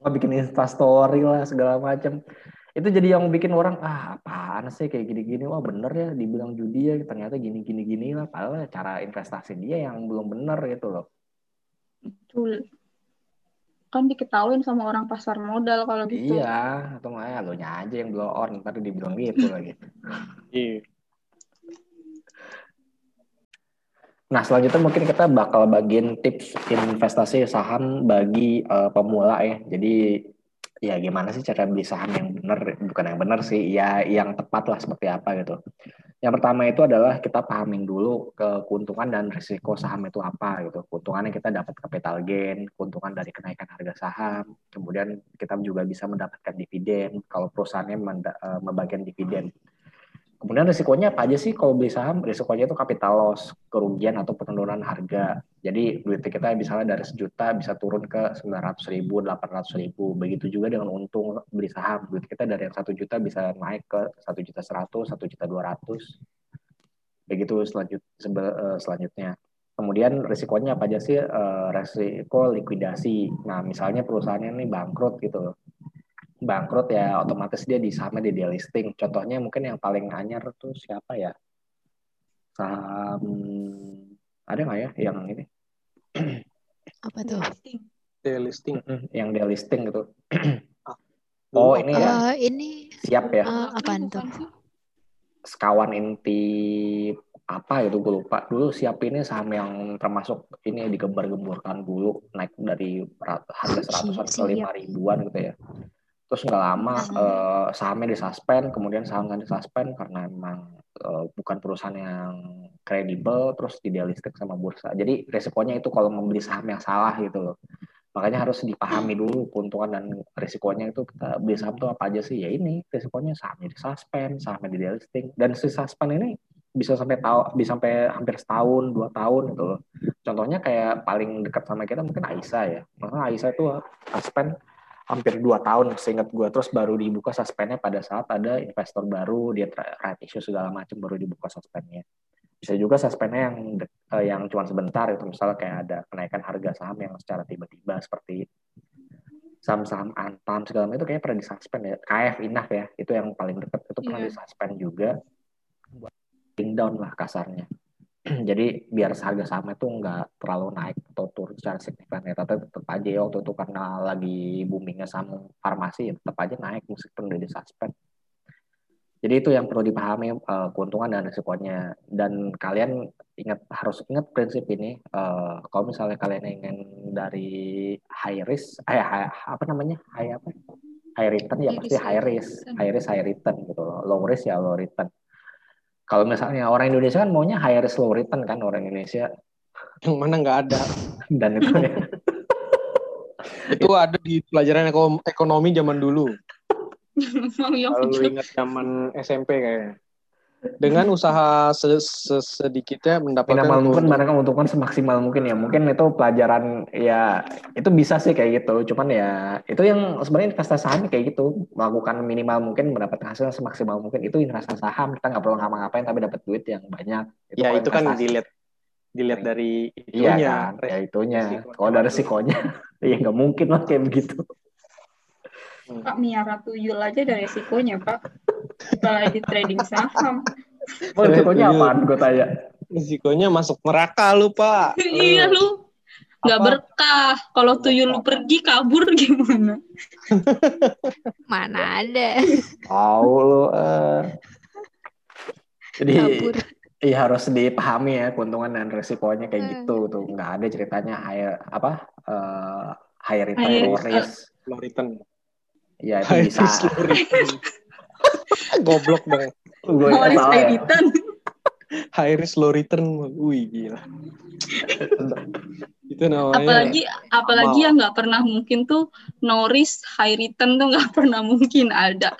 S1: Bikin instastory lah segala macem. Itu jadi yang bikin orang ah apaan sih kayak gini-gini wah bener ya dibilang judi ya ternyata gini-gini gini lah padahal cara investasi dia yang belum bener gitu loh.
S3: Betul kan diketahuin sama orang pasar modal kalau gitu.
S1: Iya, atau nggak ya lo aja yang blow on, ntar dibilang gitu lagi.
S4: Iya.
S1: Nah, selanjutnya mungkin kita bakal bagiin tips investasi saham bagi uh, pemula ya. Jadi ya gimana sih cara beli saham yang benar, bukan yang benar sih, ya yang tepat lah seperti apa gitu. Yang pertama itu adalah kita pahamin dulu ke keuntungan dan risiko saham itu apa gitu. Keuntungannya kita dapat capital gain, keuntungan dari kenaikan harga saham, kemudian kita juga bisa mendapatkan dividen kalau perusahaannya eh, membagikan dividen. Kemudian risikonya apa aja sih kalau beli saham? Risikonya itu capital loss, kerugian atau penurunan harga. Jadi duit kita misalnya dari sejuta bisa turun ke 900 ribu, 800 ribu. Begitu juga dengan untung beli saham. Duit kita dari yang satu juta bisa naik ke satu juta seratus, satu juta dua ratus. Begitu selanjut, eh, selanjutnya. Kemudian risikonya apa aja sih? Eh, risiko likuidasi. Nah misalnya perusahaannya ini bangkrut gitu bangkrut ya otomatis dia di sahamnya di delisting. Contohnya mungkin yang paling anyar tuh siapa ya? Saham ada nggak ya yang ini?
S2: Apa tuh?
S4: Delisting.
S1: Yang delisting gitu. oh ini uh, ya.
S2: Eh, ini
S1: siap ya.
S2: Uh, apaan tuh?
S1: Sekawan inti apa itu gue lupa dulu siap ini saham yang termasuk ini digembar-gemburkan dulu naik dari harga seratusan ke lima ribuan gitu ya terus nggak lama uh, sahamnya disuspend kemudian sahamnya disuspend karena memang uh, bukan perusahaan yang kredibel terus tidak listrik sama bursa. Jadi resikonya itu kalau membeli saham yang salah gitu loh. Makanya harus dipahami dulu keuntungan dan risikonya itu kita beli saham tuh apa aja sih? Ya ini risikonya sahamnya di suspend sahamnya di delisting dan si suspend ini bisa sampai tahu bisa sampai hampir setahun dua tahun gitu loh. Contohnya kayak paling dekat sama kita mungkin Aisyah ya. Maka Aisyah itu suspend hampir dua tahun seingat gue terus baru dibuka suspendnya pada saat ada investor baru dia right issue segala macam baru dibuka suspendnya. Bisa juga suspendnya yang uh, yang cuma sebentar itu misalnya kayak ada kenaikan harga saham yang secara tiba-tiba seperti saham-saham antam segala macam itu kayak pernah disuspend ya. KF Inaf ya itu yang paling dekat itu pernah yeah. disuspend juga. Buat down lah kasarnya *clears throat* jadi biar harga saham itu nggak terlalu naik atau turun secara signifikan ya tapi tetap aja ya waktu itu karena lagi boomingnya saham farmasi ya tetap aja naik meskipun udah disuspend jadi itu yang perlu dipahami uh, keuntungan dan risikonya. Dan kalian ingat harus ingat prinsip ini. Uh, kalau misalnya kalian ingin dari high risk, eh high, apa namanya high apa? High return ya pasti high risk, high risk high return gitu loh. Low risk ya low return. Kalau misalnya orang Indonesia kan maunya high risk low return kan orang Indonesia.
S4: Yang mana nggak ada. *laughs*
S1: dan itu ya.
S4: itu ada di pelajaran ekonomi zaman dulu. *laughs* Kalau ingat zaman SMP kayaknya. Dengan usaha sedikitnya mendapatkan
S1: minimal mungkin mereka keuntungan semaksimal mungkin ya. Mungkin itu pelajaran ya itu bisa sih kayak gitu. Cuman ya itu yang sebenarnya investasi saham kayak gitu. Melakukan minimal mungkin mendapat hasil semaksimal mungkin itu investasi saham. Kita nggak perlu ngapa-ngapain tapi dapat duit yang banyak.
S4: Itu ya itu kan dilihat dilihat dari itunya. Iya
S1: kan, ya itunya. Kalau dari resikonya, *laughs* ya nggak mungkin lah kayak begitu.
S3: Hmm. Pak miara tuyul aja dari resikonya Pak. Apalagi trading saham.
S1: Oh, resikonya apa? Gue tanya.
S4: Risikonya masuk neraka lu Pak.
S3: iya lu. Nggak berkah. Kalau tuyul lu pergi kabur gimana?
S2: Mana ada.
S1: Tahu lu. Uh. Jadi kabur. Iya harus dipahami ya keuntungan dan resikonya kayak hmm. gitu tuh nggak ada ceritanya high apa uh, high return high, low risk
S4: low return
S1: Ya itu bisa. *laughs*
S4: Goblok dong.
S3: Gue high high return.
S4: High risk low return. Wih gila. itu namanya.
S3: Apalagi apalagi yang nggak pernah mungkin tuh no risk high return tuh nggak pernah mungkin ada.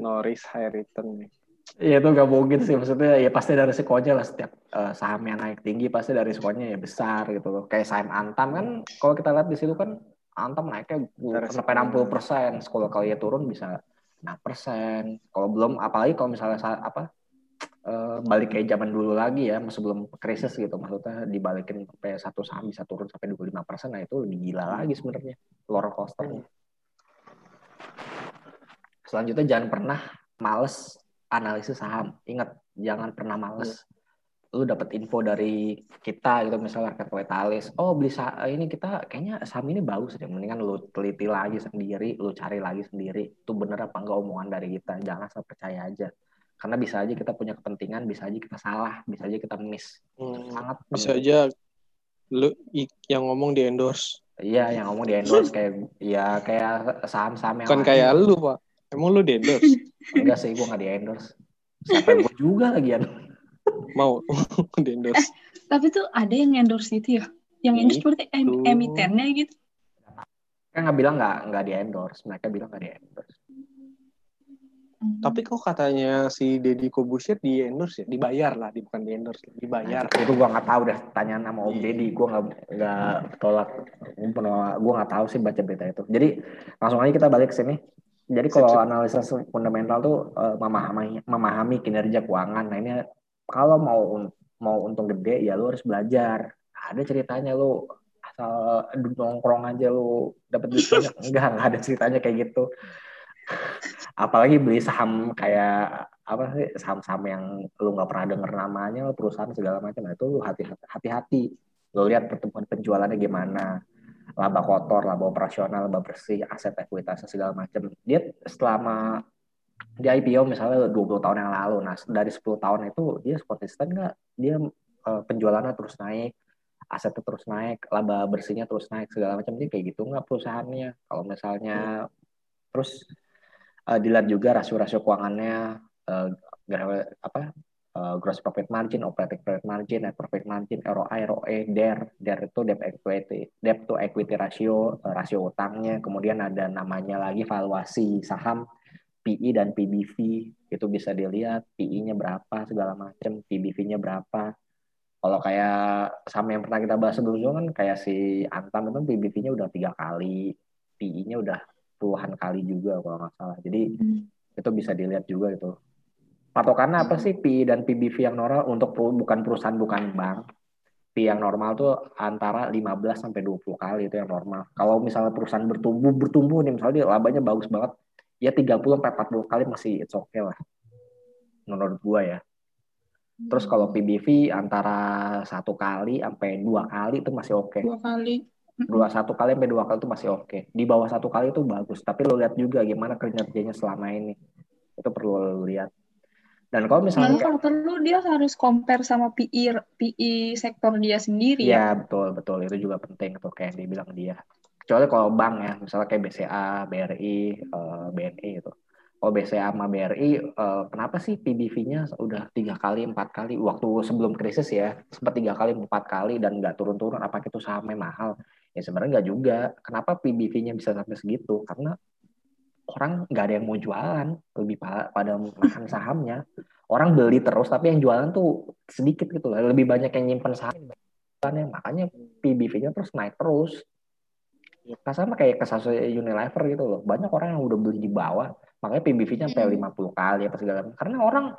S4: No risk high return.
S1: Iya itu gak mungkin sih maksudnya ya pasti dari resikonya lah setiap uh, saham yang naik tinggi pasti dari resikonya ya besar gitu loh kayak saham Antam kan kalau kita lihat di situ kan Antam naiknya sampai 60 persen. Kalau kalian turun bisa 6 persen. Kalau belum, apalagi kalau misalnya apa uh, balik kayak zaman dulu lagi ya, sebelum krisis gitu, maksudnya dibalikin sampai satu saham bisa turun sampai 25 persen, nah itu lebih gila lagi sebenarnya roller coaster. Selanjutnya jangan pernah males analisis saham. Ingat, jangan pernah males lu dapat info dari kita gitu misalnya kapitalis oh beli ini kita kayaknya saham ini bagus deh mendingan lu teliti lagi sendiri lu cari lagi sendiri itu bener apa enggak omongan dari kita jangan asal percaya aja. Karena bisa aja kita punya kepentingan bisa aja kita salah bisa aja kita miss.
S4: Hmm, sangat bisa aja lu yang ngomong di endorse.
S1: Iya yang ngomong di endorse kayak ya kayak saham-saham yang
S4: kan kayak lu pak. Emang lu di endorse?
S1: Enggak sih gua nggak di endorse. Sampai gua juga lagi ya
S4: mau *laughs* di endorse. Eh,
S3: tapi tuh ada yang endorse gitu ya? Yang endorse gitu. seperti em emitennya gitu?
S1: Kan nggak bilang nggak nggak di endorse, mereka bilang nggak di endorse.
S4: Hmm. Tapi kok katanya si Deddy Kobusier di endorse ya? Dibayar lah, di, bukan di endorse, dibayar.
S1: Nah, itu gua nggak tahu deh, tanya nama Om Deddy, gua nggak nggak tolak, gua nggak tahu sih baca berita itu. Jadi langsung aja kita balik ke sini. Jadi kalau analisa fundamental tuh uh, memahami memahami kinerja keuangan. Nah ini kalau mau mau untung gede ya lu harus belajar. Ada ceritanya lu asal nongkrong aja lu dapat duit banyak. Enggak enggak ada ceritanya kayak gitu. Apalagi beli saham kayak apa sih saham-saham yang lu nggak pernah denger namanya perusahaan segala macam nah, itu lu hati-hati. Lu lihat pertumbuhan penjualannya gimana. Laba kotor laba operasional laba bersih aset ekuitasnya segala macam. Dia selama di IPO misalnya 20 tahun yang lalu. Nah, dari 10 tahun itu dia konsisten nggak? Dia uh, penjualannya terus naik, asetnya terus naik, laba bersihnya terus naik, segala macam. Dia kayak gitu nggak perusahaannya. Kalau misalnya hmm. terus uh, dilihat juga rasio-rasio keuangannya, uh, apa uh, gross profit margin, operating profit margin, net profit margin, ROI, ROE, DER, DER itu debt equity, debt to equity ratio, uh, rasio utangnya, kemudian ada namanya lagi valuasi saham, PE dan PBV itu bisa dilihat PE-nya berapa segala macam, PBV-nya berapa. Kalau kayak sama yang pernah kita bahas sebelumnya kan kayak si Antam itu PBV-nya udah tiga kali, PE-nya udah puluhan kali juga kalau nggak salah. Jadi hmm. itu bisa dilihat juga itu. Patokannya apa sih PI dan PBV yang normal untuk bukan perusahaan bukan bank. PI yang normal tuh antara 15 sampai 20 kali itu yang normal. Kalau misalnya perusahaan bertumbuh bertumbuh nih misalnya dia labanya bagus banget, ya 30 sampai 40 kali masih it's okay lah. Menurut gua ya. Terus kalau hmm. PBV antara satu kali sampai dua kali itu masih oke. Okay.
S3: Dua kali.
S1: Dua satu kali sampai dua kali itu masih oke. Okay. Di bawah satu kali itu bagus. Tapi lo lihat juga gimana kerjanya selama ini. Itu perlu lo lihat. Dan kalau misalnya
S3: kalau perlu dia harus compare sama PI PI sektor dia sendiri
S1: ya. Ya betul betul itu juga penting tuh kayak dibilang dia. Kecuali kalau bank ya, misalnya kayak BCA, BRI, uh, BNI itu. Kalau BCA sama BRI, eh, kenapa sih PBV-nya udah tiga kali, empat kali waktu sebelum krisis ya, sempat tiga kali, empat kali dan nggak turun-turun? Apa itu sahamnya mahal? Ya sebenarnya nggak juga. Kenapa PBV-nya bisa sampai segitu? Karena orang nggak ada yang mau jualan lebih pada makan sahamnya orang beli terus tapi yang jualan tuh sedikit gitu lah lebih banyak yang nyimpen saham makanya PBV-nya terus naik terus sama kayak kasus Unilever gitu loh. Banyak orang yang udah beli di bawah makanya PBV-nya sampai 50 hmm. kali apa segala karena orang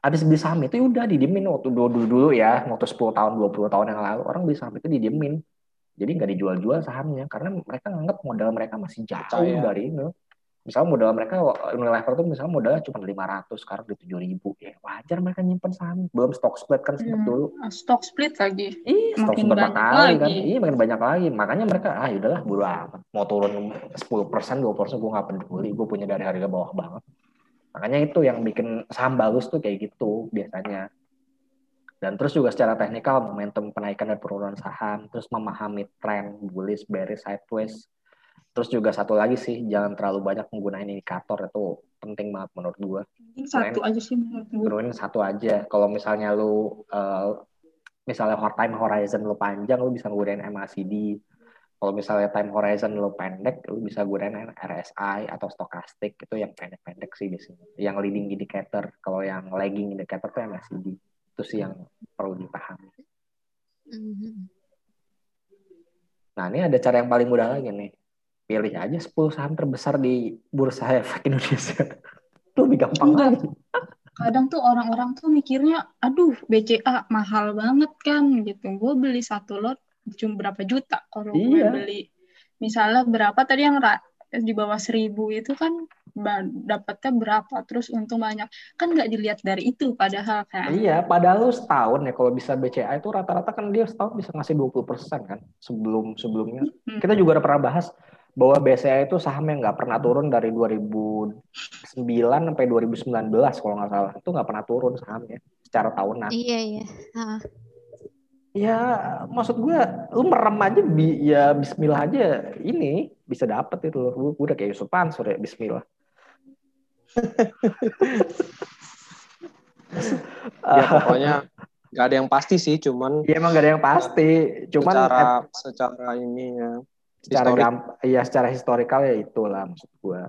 S1: habis beli saham itu ya udah didiemin waktu dulu dulu, dulu ya waktu 10 tahun 20 tahun yang lalu orang beli saham itu didiemin. Jadi nggak dijual-jual sahamnya karena mereka nganggap modal mereka masih jauh dari itu misalnya modal mereka Unilever tuh misalnya modalnya cuma 500 sekarang di 7000 ya wajar mereka nyimpen saham. Belum stock split kan sempat hmm, dulu.
S3: stock split lagi.
S1: Iya stock split berapa kali kan. iya makin banyak lagi. Makanya mereka ah yaudahlah bodo amat. Mau turun 10 persen 20 persen gue gak peduli. Gue punya dari harga bawah banget. Makanya itu yang bikin saham bagus tuh kayak gitu biasanya. Dan terus juga secara teknikal momentum penaikan dan penurunan saham terus memahami tren bullish bearish sideways Terus juga satu lagi sih, jangan terlalu banyak menggunakan indikator itu penting banget menurut gue.
S3: Satu aja sih menurut gue.
S1: Turunin satu aja. Kalau misalnya lu uh, misalnya time horizon lu panjang, lu bisa gunain MACD. Kalau misalnya time horizon lu pendek, lu bisa gunain RSI atau stokastik itu yang pendek-pendek sih biasanya. Yang leading indicator, kalau yang lagging indicator tuh MACD. Itu sih yang perlu dipahami. Mm -hmm. Nah, ini ada cara yang paling mudah lagi nih pilih aja 10 saham terbesar di bursa efek Indonesia. *laughs* itu lebih gampang lagi.
S3: Kadang tuh orang-orang tuh mikirnya, aduh BCA mahal banget kan gitu. Gue beli satu lot cuma berapa juta kalau iya. gue beli. Misalnya berapa tadi yang di bawah seribu itu kan dapatnya berapa terus untung banyak kan nggak dilihat dari itu padahal kan
S1: iya padahal lu setahun ya kalau bisa BCA itu rata-rata kan dia setahun bisa ngasih 20% kan sebelum sebelumnya hmm. kita juga udah pernah bahas bahwa BCA itu saham yang nggak pernah turun dari 2009 sampai 2019 kalau nggak salah itu nggak pernah turun sahamnya secara tahunan.
S2: Iya iya. Uh.
S1: Ya maksud gue lu merem aja bi ya Bismillah aja ini bisa dapet itu loh. Gue udah kayak Yusuf Mansur ya Bismillah. *laughs*
S4: ya pokoknya nggak ada yang pasti sih cuman
S1: ya emang gak ada yang pasti cuman
S4: secara secara ini ya
S1: secara gampang ya secara historikal ya itulah maksud gue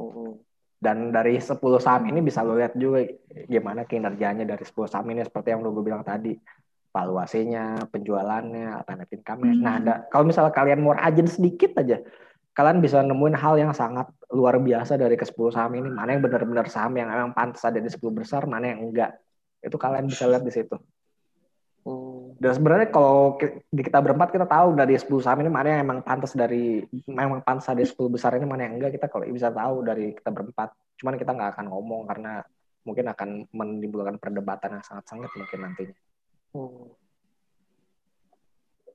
S1: oh. dan dari 10 saham ini bisa lo lihat juga gimana kinerjanya dari 10 saham ini seperti yang lo gue bilang tadi. Valuasinya penjualannya alternatif income hmm. nah ada, kalau misalnya kalian mau rajin sedikit aja kalian bisa nemuin hal yang sangat luar biasa dari ke 10 saham ini. Mana yang benar-benar saham yang emang pantas ada di 10 besar mana yang enggak. Itu kalian bisa lihat di situ dan sebenarnya kalau kita berempat kita tahu dari 10 saham ini mana yang emang pantas dari memang pantas dari 10 besar ini mana yang enggak kita kalau bisa tahu dari kita berempat. Cuman kita nggak akan ngomong karena mungkin akan menimbulkan perdebatan yang sangat sangat mungkin nantinya. Hmm.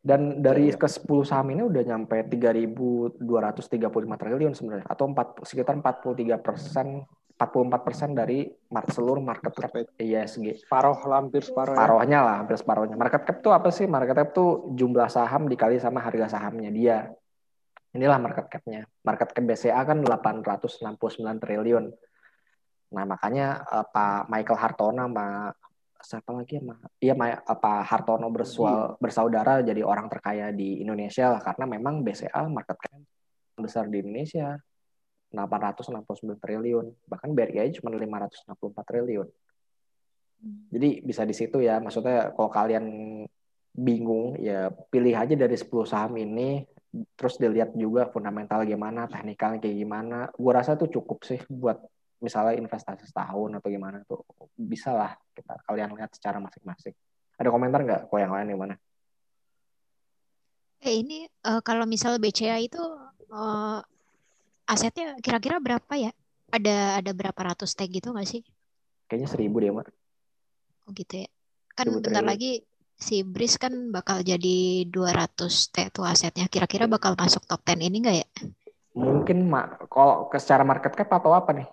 S1: Dan dari iya, iya. ke 10 saham ini udah nyampe 3.235 triliun sebenarnya atau 4, sekitar 43 persen 44% dari market, seluruh market cap ISG.
S4: Separuh, hampir separuh.
S1: Ya. Separuhnya ya? lah, hampir separuhnya. Market cap itu apa sih? Market cap itu jumlah saham dikali sama harga sahamnya dia. Inilah market cap-nya. Market cap BCA kan 869 triliun. Nah, makanya uh, Pak Michael Hartono sama siapa lagi ya iya apa Hartono bersual, bersaudara jadi orang terkaya di Indonesia lah karena memang BCA market cap besar di Indonesia 869 triliun. Bahkan BRI aja cuma 564 triliun. Jadi bisa di situ ya. Maksudnya kalau kalian bingung ya pilih aja dari 10 saham ini. Terus dilihat juga fundamental gimana teknikalnya kayak gimana. Gue rasa tuh cukup sih buat misalnya investasi setahun atau gimana tuh. Bisa lah kita kalian lihat secara masing-masing. Ada komentar nggak? Kok yang lain gimana?
S2: Eh ini uh, kalau misal BCA itu uh, asetnya kira-kira berapa ya? Ada ada berapa ratus tag gitu nggak sih?
S1: Kayaknya seribu deh mak.
S2: Oh gitu ya. Kan bentar lagi si Bris kan bakal jadi 200 T tuh asetnya. Kira-kira bakal masuk top 10 ini nggak ya?
S1: Mungkin mak kalau ke secara market cap atau apa nih?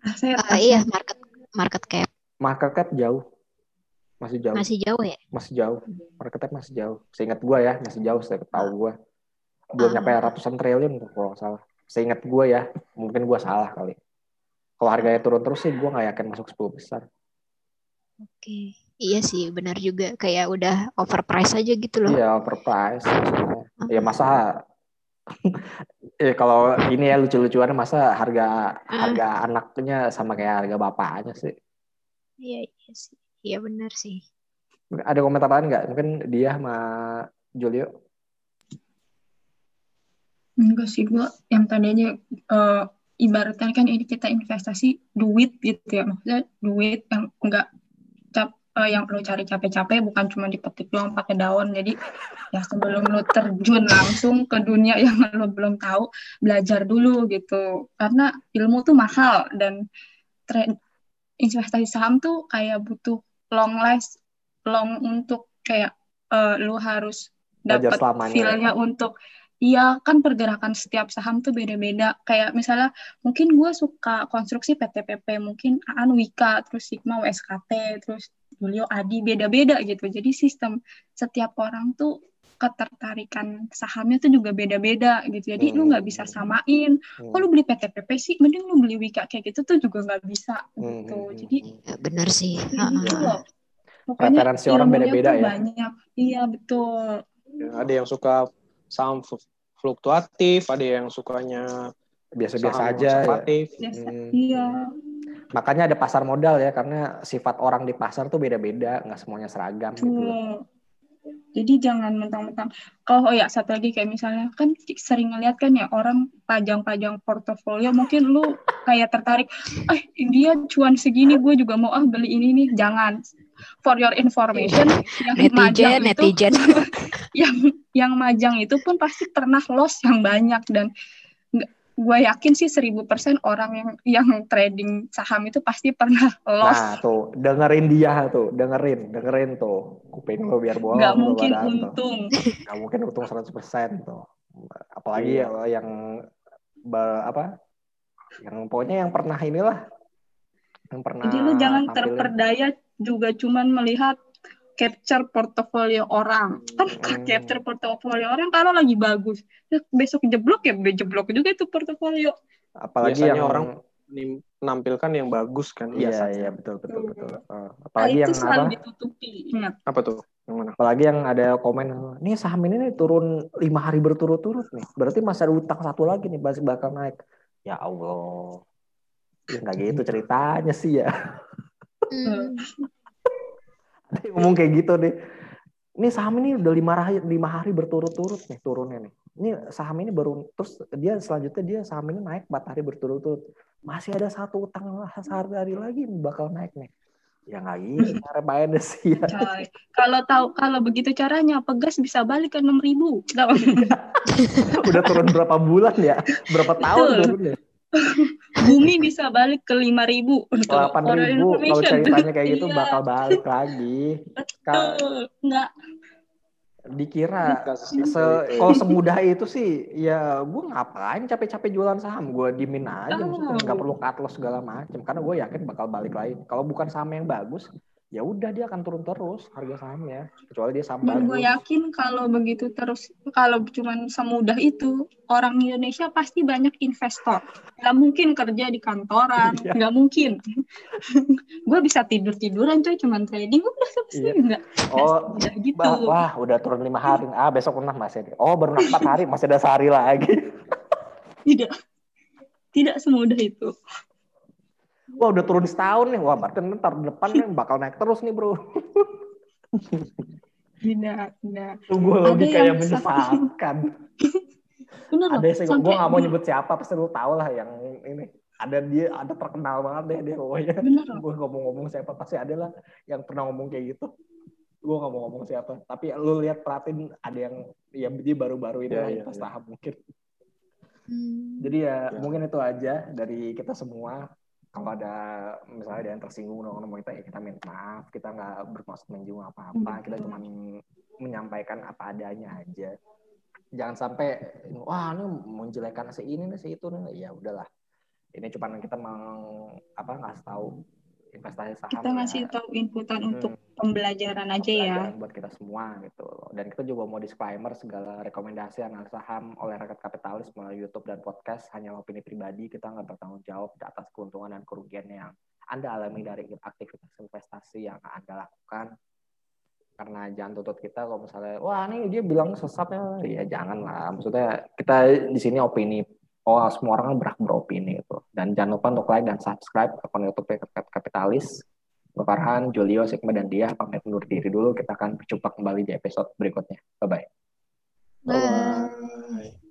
S2: Aset, uh, Iya, market market cap.
S1: Market cap jauh. Masih jauh.
S2: Masih jauh ya?
S1: Masih jauh. Market cap masih jauh. Seingat gue ya, masih jauh saya tahu gue. Belum nyampe ratusan triliun kalau salah. Seingat gue ya, mungkin gue salah kali. Kalau harganya turun terus sih gue nggak yakin masuk 10 besar.
S2: Oke. Iya sih, benar juga. Kayak udah overprice aja gitu loh.
S1: Iya, overprice. Uh. Ya masa eh *laughs* kalau ini ya lucu-lucuan masa harga uh. harga anaknya sama kayak harga bapaknya sih.
S2: Iya iya sih. Iya benar sih.
S1: Ada komentar lain nggak? Mungkin dia sama Julio.
S3: Enggak sih gua yang tadinya uh, ibaratnya kan ini kita investasi duit gitu ya. Maksudnya duit yang enggak cap uh, yang perlu cari capek-capek bukan cuma dipetik doang pakai daun. Jadi ya sebelum lo terjun langsung ke dunia yang *laughs* lo belum tahu belajar dulu gitu. Karena ilmu tuh mahal dan tren investasi saham tuh kayak butuh long last long untuk kayak uh, lo harus dapat feelnya untuk Iya kan pergerakan setiap saham tuh beda-beda. Kayak misalnya mungkin gue suka konstruksi PTPP, mungkin Aan Wika, terus Sigma WSKT, terus Julio Adi beda-beda gitu. Jadi sistem setiap orang tuh ketertarikan sahamnya tuh juga beda-beda gitu. Jadi hmm. lu nggak bisa samain. Hmm. Kalau beli PTPP sih, mending lu beli Wika kayak gitu tuh juga nggak bisa hmm. gitu. Hmm, Jadi
S2: ya, benar sih.
S3: Gitu loh.
S1: Pokoknya orang beda-beda ya.
S3: Banyak. Iya betul.
S4: Ya, ada yang suka saham fluktuatif, ada yang sukanya
S1: biasa-biasa aja. Ya.
S3: Biasa, hmm. Iya.
S1: Makanya ada pasar modal ya, karena sifat orang di pasar tuh beda-beda, nggak semuanya seragam gitu.
S3: Jadi jangan mentang-mentang. Kalau oh ya satu lagi kayak misalnya kan sering ngeliat kan ya orang pajang-pajang portofolio, mungkin lu kayak tertarik, eh dia cuan segini, gue juga mau ah beli ini nih. Jangan. For your information,
S2: yang netizen, netizen. *laughs*
S3: yang yang majang itu pun pasti pernah loss yang banyak dan gue yakin sih seribu persen orang yang yang trading saham itu pasti pernah loss.
S1: Nah tuh dengerin dia tuh, dengerin, dengerin tuh. Kuping lo biar bohong.
S3: Gak mungkin untung.
S1: Tuh. Gak mungkin untung seratus persen tuh. Apalagi ya yang apa? Yang pokoknya yang pernah inilah. Yang pernah.
S3: Jadi lu jangan tampilin. terperdaya juga cuman melihat capture portofolio orang. Kan hmm. capture portofolio orang kalau lagi bagus. Besok jeblok ya jeblok juga itu portofolio.
S4: Apalagi Biasanya yang orang menampilkan yang bagus kan
S1: iya iya betul betul betul. Uh, apalagi nah, yang
S3: apa? ditutupi
S4: Ingat. apa tuh?
S1: Yang mana? Apalagi yang ada komen nih saham ini nih turun lima hari berturut-turut nih. Berarti masih ada utang satu lagi nih masih bakal naik. Ya allah. Ya nggak gitu ceritanya sih ya. Hmm. *laughs* ngomong kayak gitu deh. Ini saham ini udah lima hari lima hari berturut-turut nih turunnya nih. Ini saham ini baru terus dia selanjutnya dia saham ini naik empat hari berturut-turut. Masih ada satu utang sehari hari lagi bakal naik nih. Ya nggak gitu *laughs* cara mainnya sih ya.
S3: kalau tahu kalau begitu caranya pegas bisa balik ke enam ribu? *laughs*
S1: Udah turun berapa bulan ya? Berapa tahun turunnya *laughs*
S3: bumi bisa balik ke lima ribu.
S1: Delapan ribu kalau ceritanya kayak gitu iya. bakal balik lagi.
S3: Betul nggak.
S1: Dikira se kalau semudah itu sih ya gue ngapain capek-capek jualan saham? Gue dimin aja oh. maksudnya nggak perlu cut loss segala macam karena gue yakin bakal balik lagi. Kalau bukan saham yang bagus ya udah dia akan turun terus harga sahamnya kecuali dia saham
S3: Dan gue yakin kalau begitu terus, kalau cuman semudah itu, orang Indonesia pasti banyak investor. Nggak mungkin kerja di kantoran,
S1: Iya.
S3: nggak mungkin. *laughs* gue bisa tidur-tiduran coy, cuman trading udah selesai.
S1: Iya.
S3: Nggak,
S1: Oh,
S3: udah gitu.
S1: Bah, wah udah turun lima hari. Ah besok pernah masih ada. Oh baru empat hari masih ada sehari lagi. *laughs*
S3: Tidak. Tidak semudah itu.
S1: Wah udah turun setahun nih. Wah berarti ntar depan nih bakal naik terus nih bro.
S3: Tidak, tidak.
S1: Tunggu
S3: Ada
S1: logika
S3: yang
S1: yang menyesatkan.
S3: Bener
S1: ada
S3: loh,
S1: sih gue gak mau nyebut siapa pasti lu tau lah yang ini. Ada dia ada terkenal banget deh dia pokoknya. Gue ngomong-ngomong siapa pasti ada lah yang pernah ngomong kayak gitu. Gue gak mau ngomong siapa. Tapi lu lihat perhatiin ada yang ya dia baru-baru ini
S5: Iya,
S1: lah
S5: iya,
S1: pas
S5: iya.
S1: tahap mungkin.
S2: Hmm.
S1: Jadi ya,
S5: Ya.
S1: mungkin itu aja dari kita semua. Kalau ada misalnya ada yang tersinggung dengan kita, ya kita minta maaf. Kita nggak bermaksud menyinggung apa-apa. Kita
S3: Betul.
S1: cuma menyampaikan apa adanya aja. Jangan sampai wah ini menjelekan si ini nih si itu nih. Ya udahlah. Ini cuma kita mau apa ngasih tahu investasi saham.
S3: Kita ngasih
S1: ya,
S3: tahu inputan
S1: Hmm.
S3: untuk pembelajaran aja ya.
S1: buat kita semua gitu loh. Dan kita juga mau disclaimer segala rekomendasi analisa saham oleh rakyat kapitalis melalui YouTube dan podcast hanya opini pribadi. Kita nggak bertanggung jawab atas keuntungan dan kerugian yang Anda alami dari aktivitas investasi yang Anda lakukan. Karena jangan tuntut kita kalau misalnya, wah ini dia bilang sesat ya, ya jangan lah. Maksudnya kita di sini opini, oh semua orang kan berhak beropini gitu. Dan jangan lupa untuk like dan subscribe akun YouTube Kapitalis. Gue Farhan, Julio, Sigma, dan dia pamit undur diri dulu. Kita akan berjumpa kembali di episode berikutnya. Bye-bye.
S2: Bye.
S5: Bye.